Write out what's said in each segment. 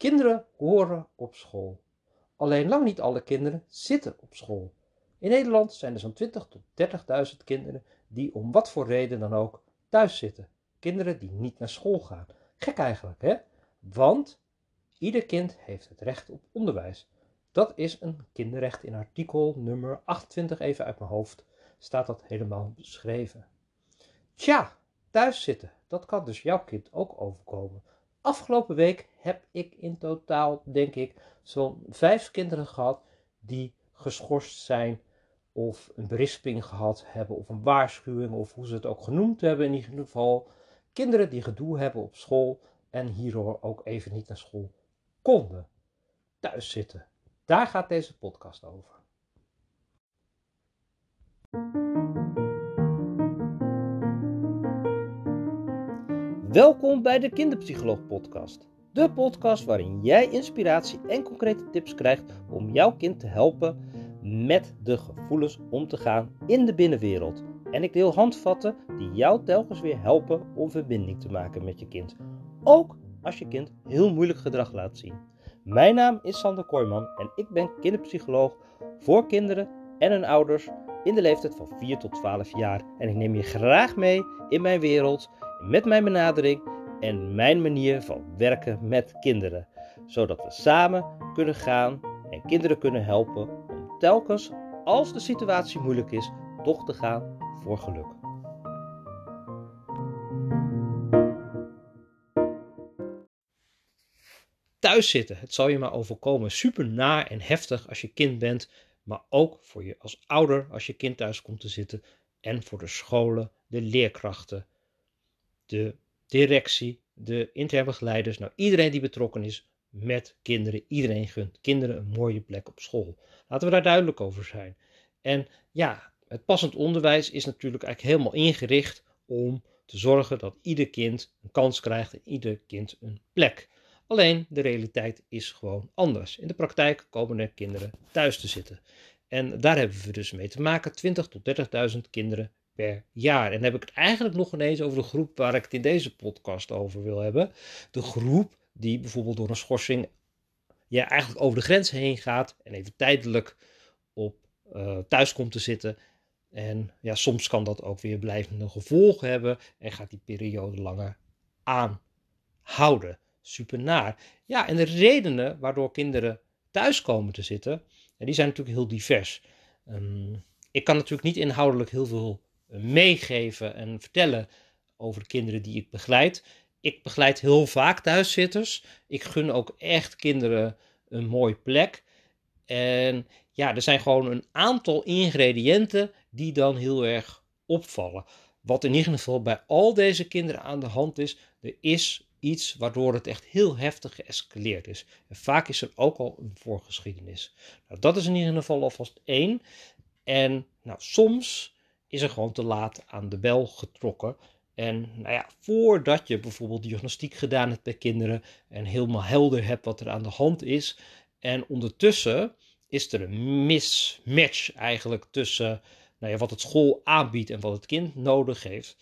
Kinderen horen op school. Alleen lang niet alle kinderen zitten op school. In Nederland zijn er zo'n 20 tot 30.000 kinderen die om wat voor reden dan ook thuis zitten. Kinderen die niet naar school gaan. Gek eigenlijk, hè? Want ieder kind heeft het recht op onderwijs. Dat is een kinderrecht in artikel nummer 28, even uit mijn hoofd, staat dat helemaal beschreven. Tja, thuis zitten, dat kan dus jouw kind ook overkomen. Afgelopen week heb ik in totaal, denk ik, zo'n vijf kinderen gehad die geschorst zijn of een berisping gehad hebben of een waarschuwing of hoe ze het ook genoemd hebben in ieder geval. Kinderen die gedoe hebben op school en hierdoor ook even niet naar school konden. Thuis zitten. Daar gaat deze podcast over. Welkom bij de Kinderpsycholoog Podcast. De podcast waarin jij inspiratie en concrete tips krijgt om jouw kind te helpen met de gevoelens om te gaan in de binnenwereld. En ik deel handvatten die jou telkens weer helpen om verbinding te maken met je kind. Ook als je kind heel moeilijk gedrag laat zien. Mijn naam is Sander Kooijman en ik ben kinderpsycholoog voor kinderen en hun ouders in de leeftijd van 4 tot 12 jaar. En ik neem je graag mee in mijn wereld met mijn benadering en mijn manier van werken met kinderen. Zodat we samen kunnen gaan en kinderen kunnen helpen om telkens, als de situatie moeilijk is, toch te gaan voor geluk. Thuis zitten, het zal je maar overkomen. Super naar en heftig als je kind bent, maar ook voor je als ouder als je kind thuis komt te zitten en voor de scholen, de leerkrachten, de directie, de interne begeleiders, nou iedereen die betrokken is met kinderen. Iedereen gunt kinderen een mooie plek op school. Laten we daar duidelijk over zijn. En ja, het passend onderwijs is natuurlijk eigenlijk helemaal ingericht om te zorgen dat ieder kind een kans krijgt en ieder kind een plek. Alleen de realiteit is gewoon anders. In de praktijk komen er kinderen thuis te zitten. En daar hebben we dus mee te maken: 20 tot 30.000 kinderen per jaar. En dan heb ik het eigenlijk nog ineens over de groep waar ik het in deze podcast over wil hebben. De groep die bijvoorbeeld door een schorsing ja, eigenlijk over de grens heen gaat en even tijdelijk op uh, thuis komt te zitten. En ja, soms kan dat ook weer blijvende gevolgen hebben en gaat die periode langer aanhouden. Super naar. Ja, en de redenen waardoor kinderen thuis komen te zitten, die zijn natuurlijk heel divers. Um, ik kan natuurlijk niet inhoudelijk heel veel meegeven en vertellen over de kinderen die ik begeleid. Ik begeleid heel vaak thuiszitters. Ik gun ook echt kinderen een mooie plek. En ja, er zijn gewoon een aantal ingrediënten die dan heel erg opvallen. Wat in ieder geval bij al deze kinderen aan de hand is, er is iets waardoor het echt heel heftig geëscaleerd is. En vaak is er ook al een voorgeschiedenis. Nou, dat is in ieder geval alvast één. En nou, soms is er gewoon te laat aan de bel getrokken. En nou ja, voordat je bijvoorbeeld diagnostiek gedaan hebt bij kinderen en helemaal helder hebt wat er aan de hand is. En ondertussen is er een mismatch eigenlijk tussen nou ja, wat het school aanbiedt en wat het kind nodig heeft.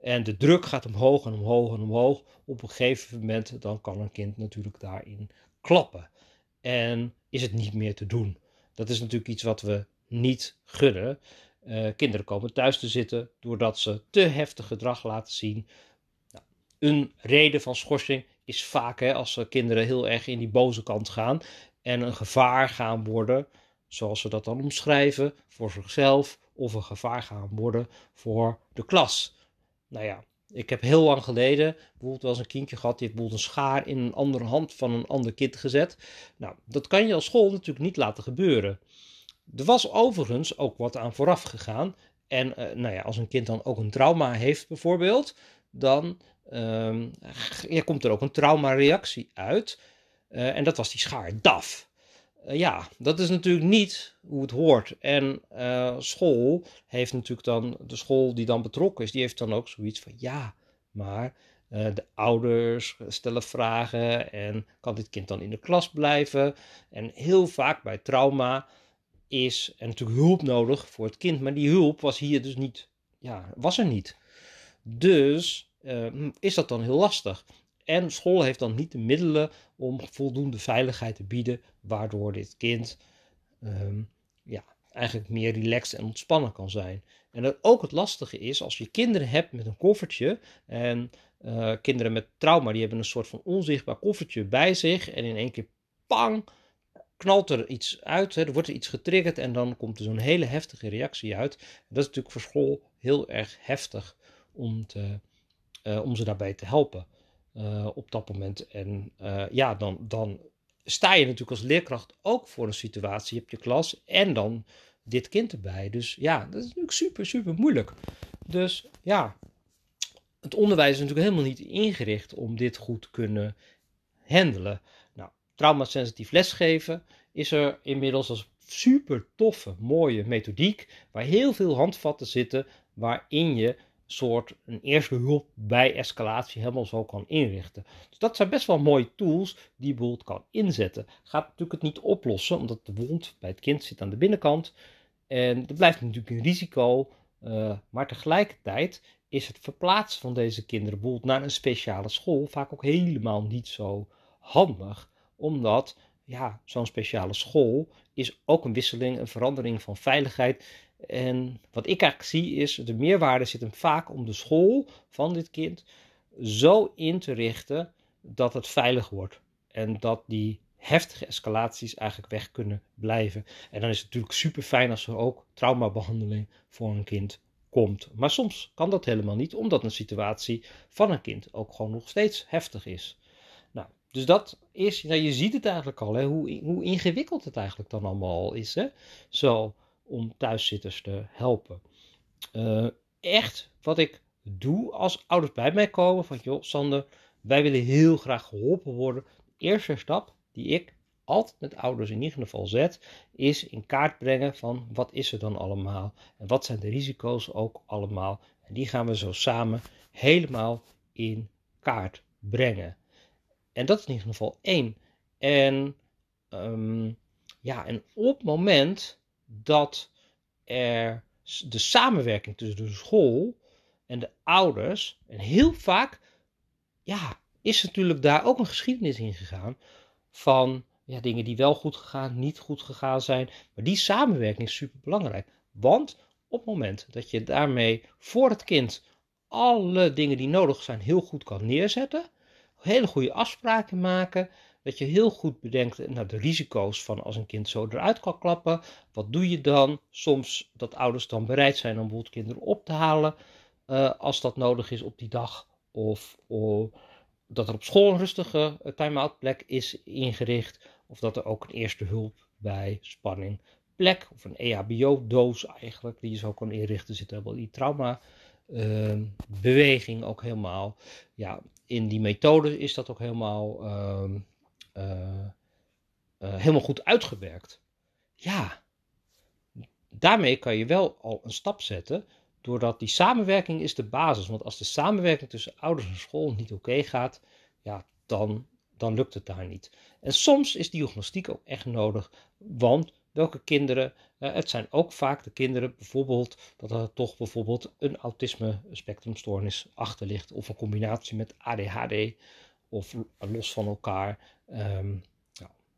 En de druk gaat omhoog en omhoog en omhoog. Op een gegeven moment dan kan een kind natuurlijk daarin klappen. En is het niet meer te doen. Dat is natuurlijk iets wat we niet gunnen. Uh, kinderen komen thuis te zitten doordat ze te heftig gedrag laten zien. Nou, een reden van schorsing is vaak hè, als kinderen heel erg in die boze kant gaan en een gevaar gaan worden, zoals ze dat dan omschrijven, voor zichzelf of een gevaar gaan worden voor de klas. Nou ja, ik heb heel lang geleden bijvoorbeeld wel eens een kindje gehad, die heeft een schaar in een andere hand van een ander kind gezet. Nou, dat kan je als school natuurlijk niet laten gebeuren. Er was overigens ook wat aan vooraf gegaan. En uh, nou ja, als een kind dan ook een trauma heeft bijvoorbeeld, dan um, ja, komt er ook een traumareactie uit. Uh, en dat was die schaar DAF. Uh, ja, dat is natuurlijk niet hoe het hoort. En school heeft natuurlijk dan, de school die dan betrokken is, die heeft dan ook zoiets van ja, maar de ouders stellen vragen en kan dit kind dan in de klas blijven? En heel vaak bij trauma is en natuurlijk hulp nodig voor het kind. Maar die hulp was hier dus niet, ja, was er niet. Dus uh, is dat dan heel lastig. En school heeft dan niet de middelen om voldoende veiligheid te bieden, waardoor dit kind ehm, ja, eigenlijk meer relaxed en ontspannen kan zijn. En dat ook het lastige is, als je kinderen hebt met een koffertje en uh, kinderen met trauma, die hebben een soort van onzichtbaar koffertje bij zich en in één keer pang, knalt er iets uit, hè, er wordt er iets getriggerd en dan komt er zo'n hele heftige reactie uit. dat is natuurlijk voor school heel erg heftig om, te, uh, om ze daarbij te helpen uh, op dat moment. En ja, dan, dan sta je natuurlijk als leerkracht ook voor een situatie. Je hebt je klas en dan dit kind erbij. Dus ja, dat is natuurlijk super, super moeilijk. Dus ja, het onderwijs is natuurlijk helemaal niet ingericht om dit goed te kunnen handelen. Traumasensitief lesgeven is er inmiddels als super toffe, mooie methodiek, waar heel veel handvatten zitten, waarin je soort een eerste hulp bij escalatie helemaal zo kan inrichten. Dus dat zijn best wel mooie tools die je bijvoorbeeld kan inzetten. Gaat natuurlijk het niet oplossen, omdat de wond bij het kind zit aan de binnenkant. En er blijft natuurlijk een risico, uh, maar tegelijkertijd is het verplaatsen van deze kinderen bijvoorbeeld naar een speciale school vaak ook helemaal niet zo handig, omdat ja, zo'n speciale school is ook een wisseling, een verandering van veiligheid. En wat ik eigenlijk zie is, de meerwaarde zit hem vaak om de school van dit kind zo in te richten dat het veilig wordt. En dat die heftige escalaties eigenlijk weg kunnen blijven. En dan is het natuurlijk super fijn als er ook traumabehandeling voor een kind komt. Maar soms kan dat helemaal niet, omdat een situatie van een kind ook gewoon nog steeds heftig is. Dus dat is, nou, je ziet het eigenlijk al, hè, hoe, hoe ingewikkeld het eigenlijk dan allemaal is. Hè? Zo, om thuiszitters te helpen. Uh, echt wat ik doe als ouders bij mij komen, van joh, Sander, wij willen heel graag geholpen worden. De eerste stap die ik altijd met ouders in ieder geval zet, is in kaart brengen van wat is er dan allemaal en wat zijn de risico's ook allemaal. En die gaan we zo samen helemaal in kaart brengen. En dat is in ieder geval één. En um, ja, en op het moment dat er de samenwerking tussen de school en de ouders, en heel vaak, ja, is natuurlijk daar ook een geschiedenis in gegaan van ja, dingen die wel goed gegaan, niet goed gegaan zijn. Maar die samenwerking is super belangrijk. Want op het moment dat je daarmee voor het kind alle dingen die nodig zijn heel goed kan neerzetten, hele goede afspraken maken, dat je heel goed bedenkt naar de risico's van als een kind zo eruit kan klappen. Wat doe je dan? Soms dat ouders dan bereid zijn om bijvoorbeeld kinderen op te halen uh, als dat nodig is op die dag. Of, of dat er op school een rustige eh, time-out plek is ingericht. Of dat er ook een eerste hulp bij spanning plek of een EHBO-doos eigenlijk die je zo kan inrichten. Zit wel die trauma uh, beweging ook helemaal. Ja, in die methode is dat ook helemaal, uh, uh, helemaal goed uitgewerkt. Ja, daarmee kan je wel al een stap zetten doordat die samenwerking is de basis. Want als de samenwerking tussen ouders en school niet oké gaat, ja, dan, dan lukt het daar niet. En soms is diagnostiek ook echt nodig, want welke kinderen, eh, het zijn ook vaak de kinderen bijvoorbeeld dat er toch bijvoorbeeld een autisme spectrumstoornis achter ligt, of een combinatie met ADHD of los van elkaar. Um,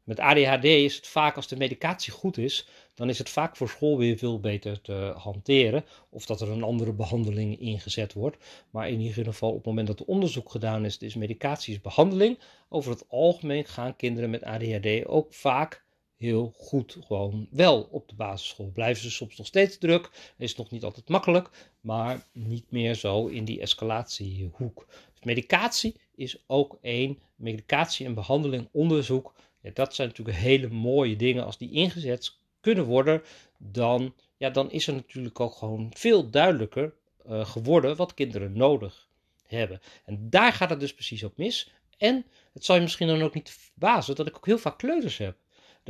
met ADHD is het vaak als de medicatie goed is, dan is het vaak voor school weer veel beter te hanteren. Of dat er een andere behandeling ingezet wordt. Maar in ieder geval op het moment dat er onderzoek gedaan is, is medicatie is behandeling. Over het algemeen gaan kinderen met ADHD ook vaak heel goed gewoon wel op de basisschool. Blijven ze soms nog steeds druk, is nog niet altijd makkelijk, maar niet meer zo in die escalatiehoek. Dus medicatie is ook één, medicatie en behandeling, onderzoek ja, dat zijn natuurlijk hele mooie dingen. Als die ingezet kunnen worden, dan, ja, dan is er natuurlijk ook gewoon veel duidelijker uh, geworden wat kinderen nodig hebben. En daar gaat het dus precies op mis. En het zal je misschien dan ook niet verbazen dat ik ook heel vaak kleuters heb.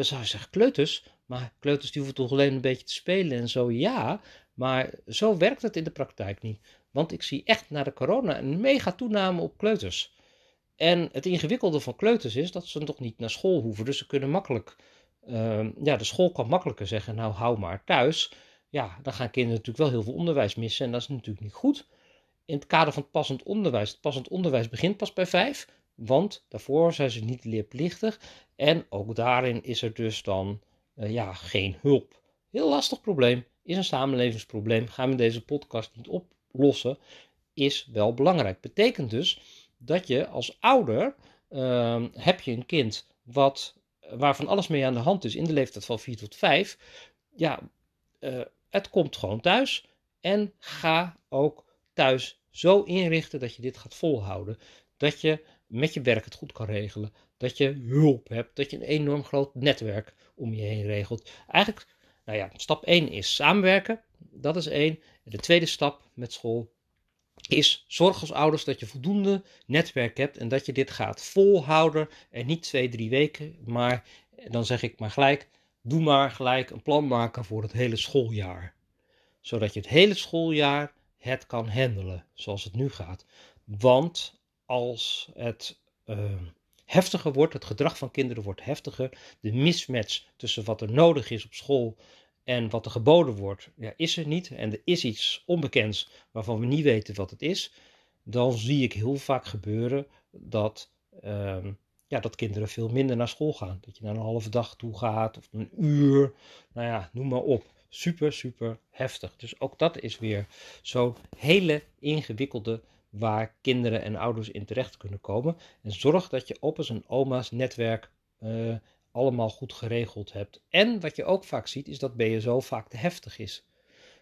Zou je zeggen, kleuters, maar kleuters die hoeven toch alleen een beetje te spelen en zo. Ja, maar zo werkt het in de praktijk niet. Want ik zie echt na de corona een mega toename op kleuters. En het ingewikkelde van kleuters is dat ze toch niet naar school hoeven. Dus ze kunnen makkelijk, uh, ja, de school kan makkelijker zeggen, nou hou maar thuis. Ja, dan gaan kinderen natuurlijk wel heel veel onderwijs missen en dat is natuurlijk niet goed. In het kader van het passend onderwijs, het passend onderwijs begint pas bij vijf. Want daarvoor zijn ze niet leerplichtig. En ook daarin is er dus dan uh, ja, geen hulp. Heel lastig probleem, is een samenlevingsprobleem. Gaan we deze podcast niet oplossen, is wel belangrijk. Betekent dus dat je als ouder uh, heb je een kind wat, waarvan alles mee aan de hand is in de leeftijd van 4 tot 5. Ja, uh, het komt gewoon thuis. En ga ook thuis zo inrichten dat je dit gaat volhouden. Dat je met je werk het goed kan regelen. Dat je hulp hebt. Dat je een enorm groot netwerk om je heen regelt. Eigenlijk, nou ja, stap 1 is samenwerken. Dat is één. De tweede stap met school is zorg als ouders dat je voldoende netwerk hebt en dat je dit gaat volhouden en niet twee, drie weken, maar dan zeg ik maar gelijk, doe maar gelijk een plan maken voor het hele schooljaar. Zodat je het hele schooljaar het kan handelen zoals het nu gaat. Want als het uh, heftiger wordt, het gedrag van kinderen wordt heftiger, de mismatch tussen wat er nodig is op school en wat er geboden wordt, ja, is er niet. En er is iets onbekends waarvan we niet weten wat het is. Dan zie ik heel vaak gebeuren dat, uh, ja, dat kinderen veel minder naar school gaan. Dat je naar een halve dag toe gaat of een uur. Nou ja, noem maar op. Super, super heftig. Dus ook dat is weer zo'n hele ingewikkelde waar kinderen en ouders in terecht kunnen komen. En zorg dat je opa's en oma's netwerk uh, allemaal goed geregeld hebt. En wat je ook vaak ziet, is dat BSO vaak te heftig is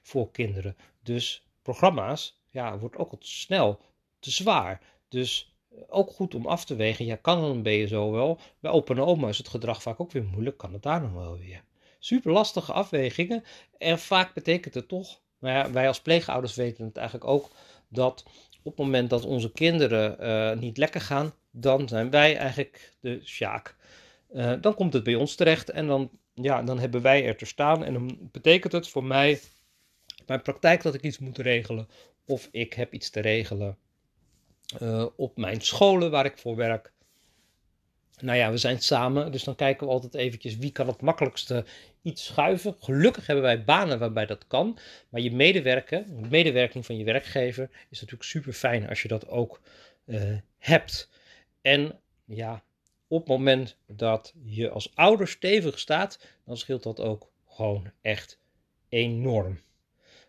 voor kinderen. Dus programma's, ja, wordt ook al snel te zwaar. Dus eh, ook goed om af te wegen. Ja, kan een BSO wel? Bij opa en oma is het gedrag vaak ook weer moeilijk. Kan het daar nog wel weer? Super lastige afwegingen. En vaak betekent het toch, nou ja, wij als pleegouders weten het eigenlijk ook, dat op het moment dat onze kinderen uh, niet lekker gaan, dan zijn wij eigenlijk de sjaak. Uh, dan komt het bij ons terecht en dan, ja, dan hebben wij er te staan. En dan betekent het voor mij, mijn praktijk, dat ik iets moet regelen. Of ik heb iets te regelen uh, op mijn scholen waar ik voor werk. Nou ja, we zijn samen, dus dan kijken we altijd eventjes wie kan het makkelijkste iets schuiven. Gelukkig hebben wij banen waarbij dat kan. Maar je medewerken, de medewerking van je werkgever is natuurlijk super fijn als je dat ook uh, hebt. En ja, op het moment dat je als ouder stevig staat, dan scheelt dat ook gewoon echt enorm.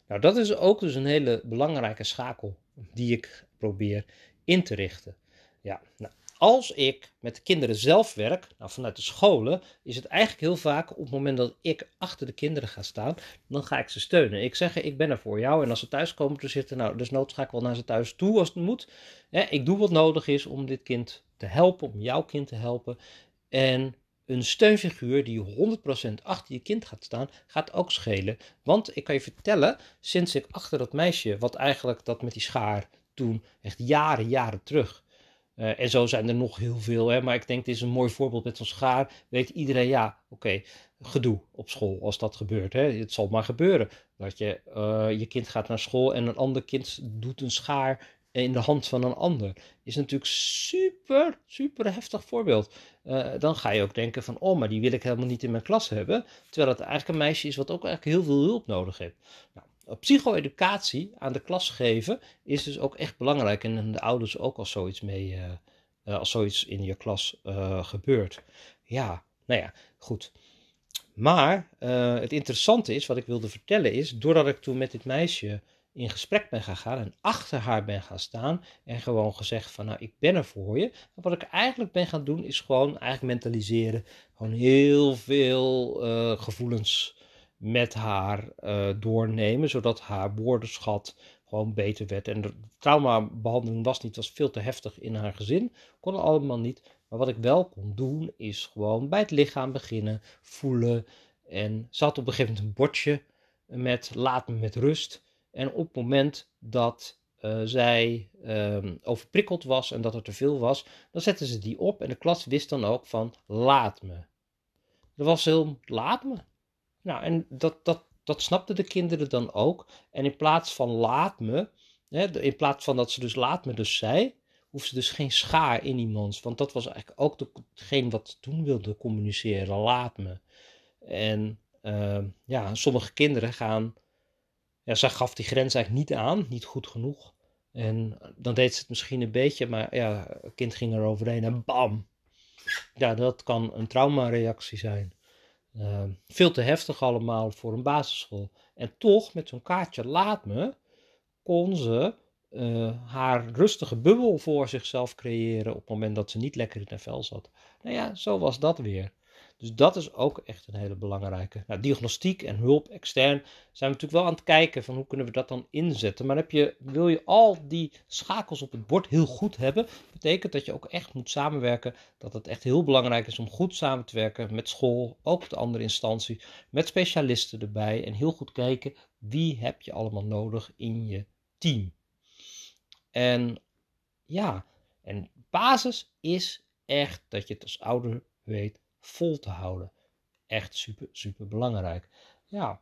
Nou, dat is ook dus een hele belangrijke schakel die ik probeer in te richten. Ja, nou, als ik met de kinderen zelf werk, nou vanuit de scholen, is het eigenlijk heel vaak op het moment dat ik achter de kinderen ga staan, dan ga ik ze steunen. Ik zeg, ik ben er voor jou. En als ze thuis komen te zitten, nou, dus nood ga ik wel naar ze thuis toe als het moet. ik doe wat nodig is om dit kind te helpen, om jouw kind te helpen. En een steunfiguur die 100% achter je kind gaat staan, gaat ook schelen. Want ik kan je vertellen, sinds ik achter dat meisje, wat eigenlijk dat met die schaar toen, echt jaren, jaren terug, uh, en zo zijn er nog heel veel, hè? maar ik denk dit is een mooi voorbeeld met zo'n schaar. Weet iedereen, ja, oké, gedoe op school als dat gebeurt. Hè? Het zal maar gebeuren dat je, uh, je kind gaat naar school en een ander kind doet een schaar in de hand van een ander. Is natuurlijk super, super heftig voorbeeld. Uh, dan ga je ook denken van, oh, maar die wil ik helemaal niet in mijn klas hebben. Terwijl het eigenlijk een meisje is wat ook eigenlijk heel veel hulp nodig heeft. Nou, psycho-educatie aan de klas geven is dus ook echt belangrijk. En de ouders ook als zoiets mee, uh, als zoiets in je klas uh, gebeurt. Ja, nou ja, goed. Maar het interessante is, wat ik wilde vertellen is, doordat ik toen met dit meisje in gesprek ben gaan gaan en achter haar ben gaan staan en gewoon gezegd van nou ik ben er voor je. wat ik eigenlijk ben gaan doen is gewoon eigenlijk mentaliseren. Gewoon heel veel gevoelens met haar uh, doornemen, zodat haar woordenschat gewoon beter werd. En de traumabehandeling was niet, was veel te heftig in haar gezin, kon allemaal niet. Maar wat ik wel kon doen, is gewoon bij het lichaam beginnen, voelen. En ze had op een gegeven moment een bordje met laat me met rust. En op het moment dat uh, zij um, overprikkeld was en dat er te veel was, dan zetten ze die op en de klas wist dan ook van laat me. Dat was heel laat me. Nou, en dat, dat, dat snapten de kinderen dan ook. En in plaats van laat me, hè, in plaats van dat ze dus laat me dus zei, hoeft ze dus geen schaar in iemands. Want dat was eigenlijk ook hetgeen wat toen wilde communiceren, laat me. En uh, ja, sommige kinderen gaan, ja, ze gaf die grens eigenlijk niet aan, niet goed genoeg. En dan deed ze het misschien een beetje, maar ja, een kind ging er overheen en bam. Ja, dat kan een traumareactie zijn. Uh, veel te heftig allemaal voor een basisschool. En toch, met zo'n kaartje laat me, kon ze uh, haar rustige bubbel voor zichzelf creëren op het moment dat ze niet lekker in haar vel zat. Nou ja, zo was dat weer. Dus dat is ook echt een hele belangrijke. Nou, diagnostiek en hulp extern zijn we natuurlijk wel aan het kijken van hoe kunnen we dat dan inzetten. Maar heb je, wil je al die schakels op het bord heel goed hebben, betekent dat je ook echt moet samenwerken. Dat het echt heel belangrijk is om goed samen te werken met school, ook de andere instanties, met specialisten erbij. En heel goed kijken wie heb je allemaal nodig in je team. En ja, en basis is echt dat je het als ouder weet vol te houden. Echt super, super belangrijk. Ja,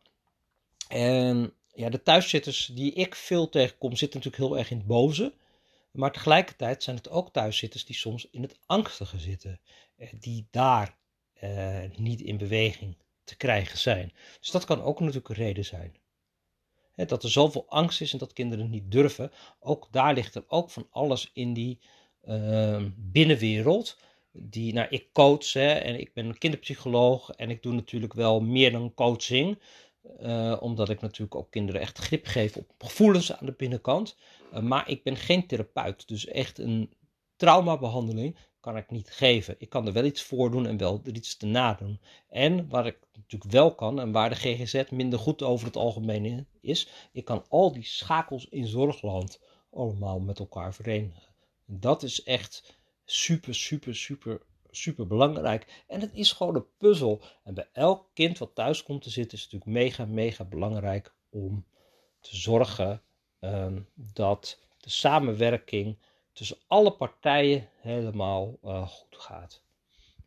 en ja, de thuiszitters die ik veel tegenkom, zitten natuurlijk heel erg in het boze. Maar tegelijkertijd zijn het ook thuiszitters die soms in het angstige zitten. Eh, die daar eh, niet in beweging te krijgen zijn. Dus dat kan ook natuurlijk een reden zijn. dat er zoveel angst is en dat kinderen niet durven. Ook daar ligt er ook van alles in die uh, binnenwereld die, nou, ik coach hè, en ik ben kinderpsycholoog en ik doe natuurlijk wel meer dan coaching. Uh, omdat ik natuurlijk ook kinderen echt grip geef op gevoelens aan de binnenkant. Uh, maar ik ben geen therapeut, dus echt een traumabehandeling kan ik niet geven. Ik kan er wel iets voor doen en wel er iets te nadoen. En waar ik natuurlijk wel kan en waar de GGZ minder goed over het algemeen is, ik kan al die schakels in zorgland allemaal met elkaar verenigen. Dat is echt super, super, super, super belangrijk. En het is gewoon een puzzel. En bij elk kind wat thuis komt te zitten, is het natuurlijk mega, mega belangrijk om te zorgen ehm, dat de samenwerking tussen alle partijen helemaal uh, goed gaat.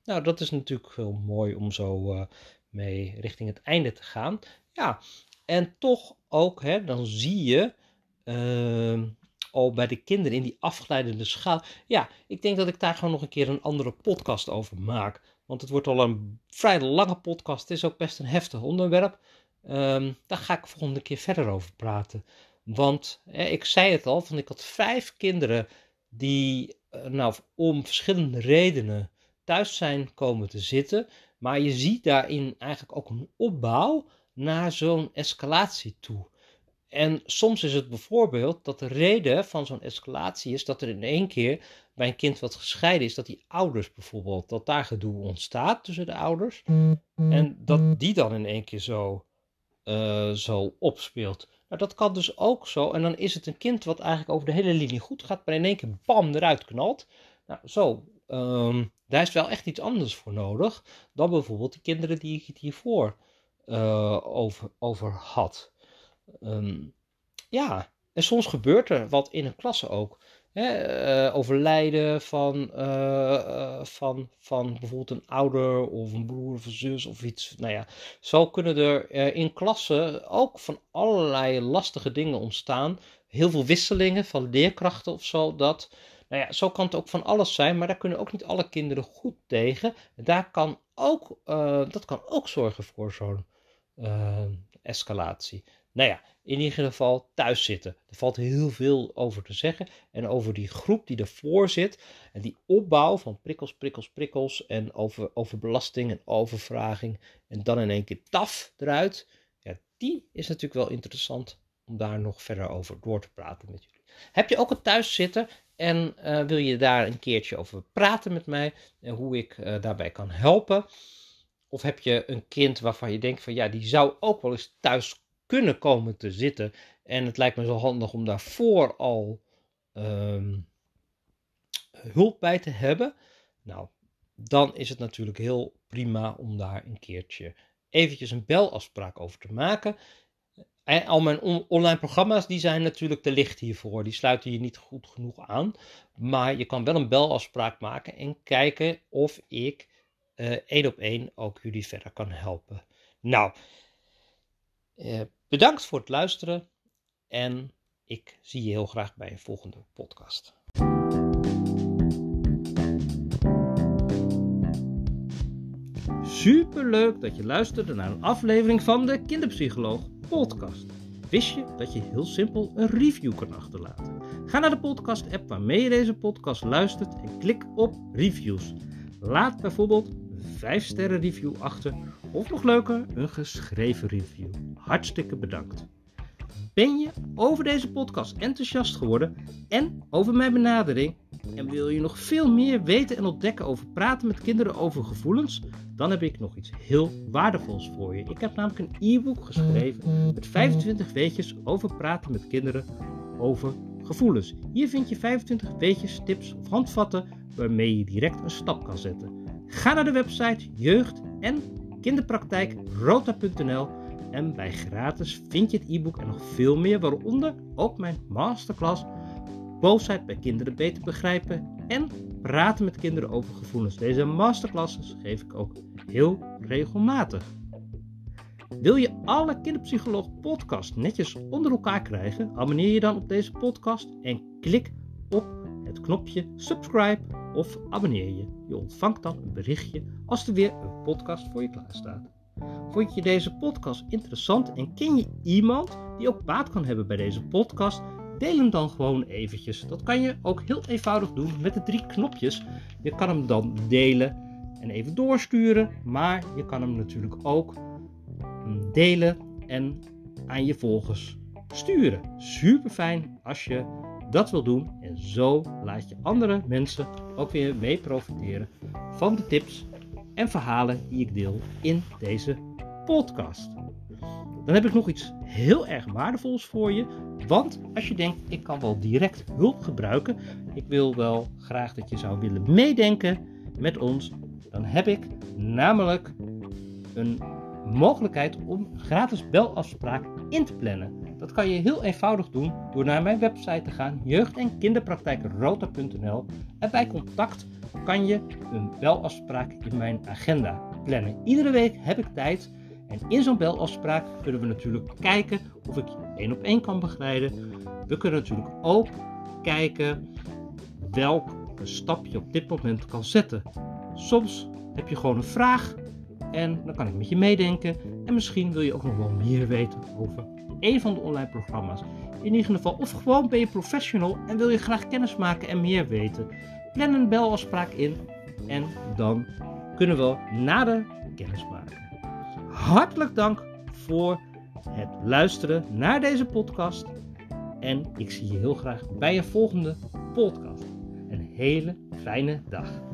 Nou, dat is natuurlijk heel mooi om zo uh, mee richting het einde te gaan. Ja, en toch ook, hè, dan zie je uh, al bij de kinderen in die afgeleidende schaal. Ja, ik denk dat ik daar gewoon nog een keer een andere podcast over maak. Want het wordt al een vrij lange podcast. Het is ook best een heftig onderwerp. Um, daar ga ik volgende keer verder over praten. Want ik zei het al, van ik had vijf kinderen die uh, nou, om verschillende redenen thuis zijn komen te zitten. Maar je ziet daarin eigenlijk ook een opbouw naar zo'n escalatie toe. En soms is het bijvoorbeeld dat de reden van zo'n escalatie is dat er in één keer bij een kind wat gescheiden is, dat die ouders bijvoorbeeld, dat daar gedoe ontstaat tussen de ouders. En dat die dan in één keer zo, uh, zo opspeelt. Nou, dat kan dus ook zo. En dan is het een kind wat eigenlijk over de hele linie goed gaat, maar in één keer bam eruit knalt. Nou, zo. Um, daar is wel echt iets anders voor nodig dan bijvoorbeeld de kinderen die ik het hiervoor uh, over, over had. Um, ja, en soms gebeurt er wat in een klasse ook. Hè, uh, overlijden van, uh, van, van bijvoorbeeld een ouder of een broer of een zus of iets. Nou ja, zo kunnen er in klassen ook van allerlei lastige dingen ontstaan. Heel veel wisselingen van leerkrachten of zo. Dat, nou ja, zo kan het ook van alles zijn, maar daar kunnen ook niet alle kinderen goed tegen. Daar kan ook, dat kan ook zorgen voor zo'n escalatie. Nou ja, in ieder geval thuis zitten. Er valt heel veel over te zeggen. En over die groep die ervoor zit. En die opbouw van prikkels, prikkels, prikkels. En over, over belasting en overvraging. En dan in één keer taf eruit. Ja, die is natuurlijk wel interessant om daar nog verder over door te praten met jullie. Heb je ook een thuis zitten en uh, wil je daar een keertje over praten met mij en hoe ik uh, daarbij kan helpen? Of heb je een kind waarvan je denkt van ja, die zou ook wel eens thuis kunnen komen te zitten. En het lijkt me zo handig om daarvoor al um, hulp bij te hebben. Nou, dan is het natuurlijk heel prima om daar een keertje eventjes een belafspraak over te maken. En al mijn online programma's die zijn natuurlijk te licht hiervoor. Die sluiten je niet goed genoeg aan. Maar je kan wel een belafspraak maken en kijken of ik uh, één op één ook jullie verder kan helpen. Nou, uh, Bedankt voor het luisteren en ik zie je heel graag bij een volgende podcast. Super leuk dat je luisterde naar een aflevering van de Kinderpsycholoog podcast. Wist je dat je heel simpel een review kan achterlaten? Ga naar de podcast-app waarmee je deze podcast luistert en klik op reviews. Laat bijvoorbeeld 5 sterren review achter of nog leuker een geschreven review. Hartstikke bedankt. Ben je over deze podcast enthousiast geworden en over mijn benadering en wil je nog veel meer weten en ontdekken over praten met kinderen over gevoelens? Dan heb ik nog iets heel waardevols voor je. Ik heb namelijk een e-book geschreven met 25 weetjes over praten met kinderen over gevoelens. Hier vind je 25 weetjes, tips of handvatten waarmee je direct een stap kan zetten. Ga naar de website jeugd- en kinderpraktijkrota.nl en bij gratis vind je het e-book en nog veel meer, waaronder ook mijn masterclass Boosheid bij kinderen beter begrijpen en praten met kinderen over gevoelens. Deze masterclasses geef ik ook heel regelmatig. Wil je alle Kinderpsycholoog podcast netjes onder elkaar krijgen? Abonneer je dan op deze podcast en klik op het knopje subscribe of abonneer je. Je ontvangt dan een berichtje als er weer een podcast voor je klaar staat. Vond je deze podcast interessant en ken je iemand die ook baat kan hebben bij deze podcast? Deel hem dan gewoon eventjes. Dat kan je ook heel eenvoudig doen met de drie knopjes. Je kan hem dan delen en even doorsturen, maar je kan hem natuurlijk ook delen en aan je volgers sturen. Super fijn als je dat wil doen en zo laat je andere mensen ook weer mee profiteren van de tips en verhalen die ik deel in deze podcast. Dan heb ik nog iets heel erg waardevols voor je. Want als je denkt, ik kan wel direct hulp gebruiken. Ik wil wel graag dat je zou willen meedenken met ons. Dan heb ik namelijk een mogelijkheid om gratis belafspraak in te plannen. Dat kan je heel eenvoudig doen door naar mijn website te gaan, jeugd- en kinderpraktijkrota.nl. En bij contact kan je een belafspraak in mijn agenda plannen. Iedere week heb ik tijd en in zo'n belafspraak kunnen we natuurlijk kijken of ik je één op één kan begeleiden. We kunnen natuurlijk ook kijken welk stap je op dit moment kan zetten. Soms heb je gewoon een vraag en dan kan ik met je meedenken. En misschien wil je ook nog wel meer weten over een van de online programma's. In ieder geval, of gewoon ben je professional en wil je graag kennis maken en meer weten. Plan een belafspraak in en dan kunnen we nader kennis maken. Hartelijk dank voor het luisteren naar deze podcast. En ik zie je heel graag bij een volgende podcast. Een hele fijne dag.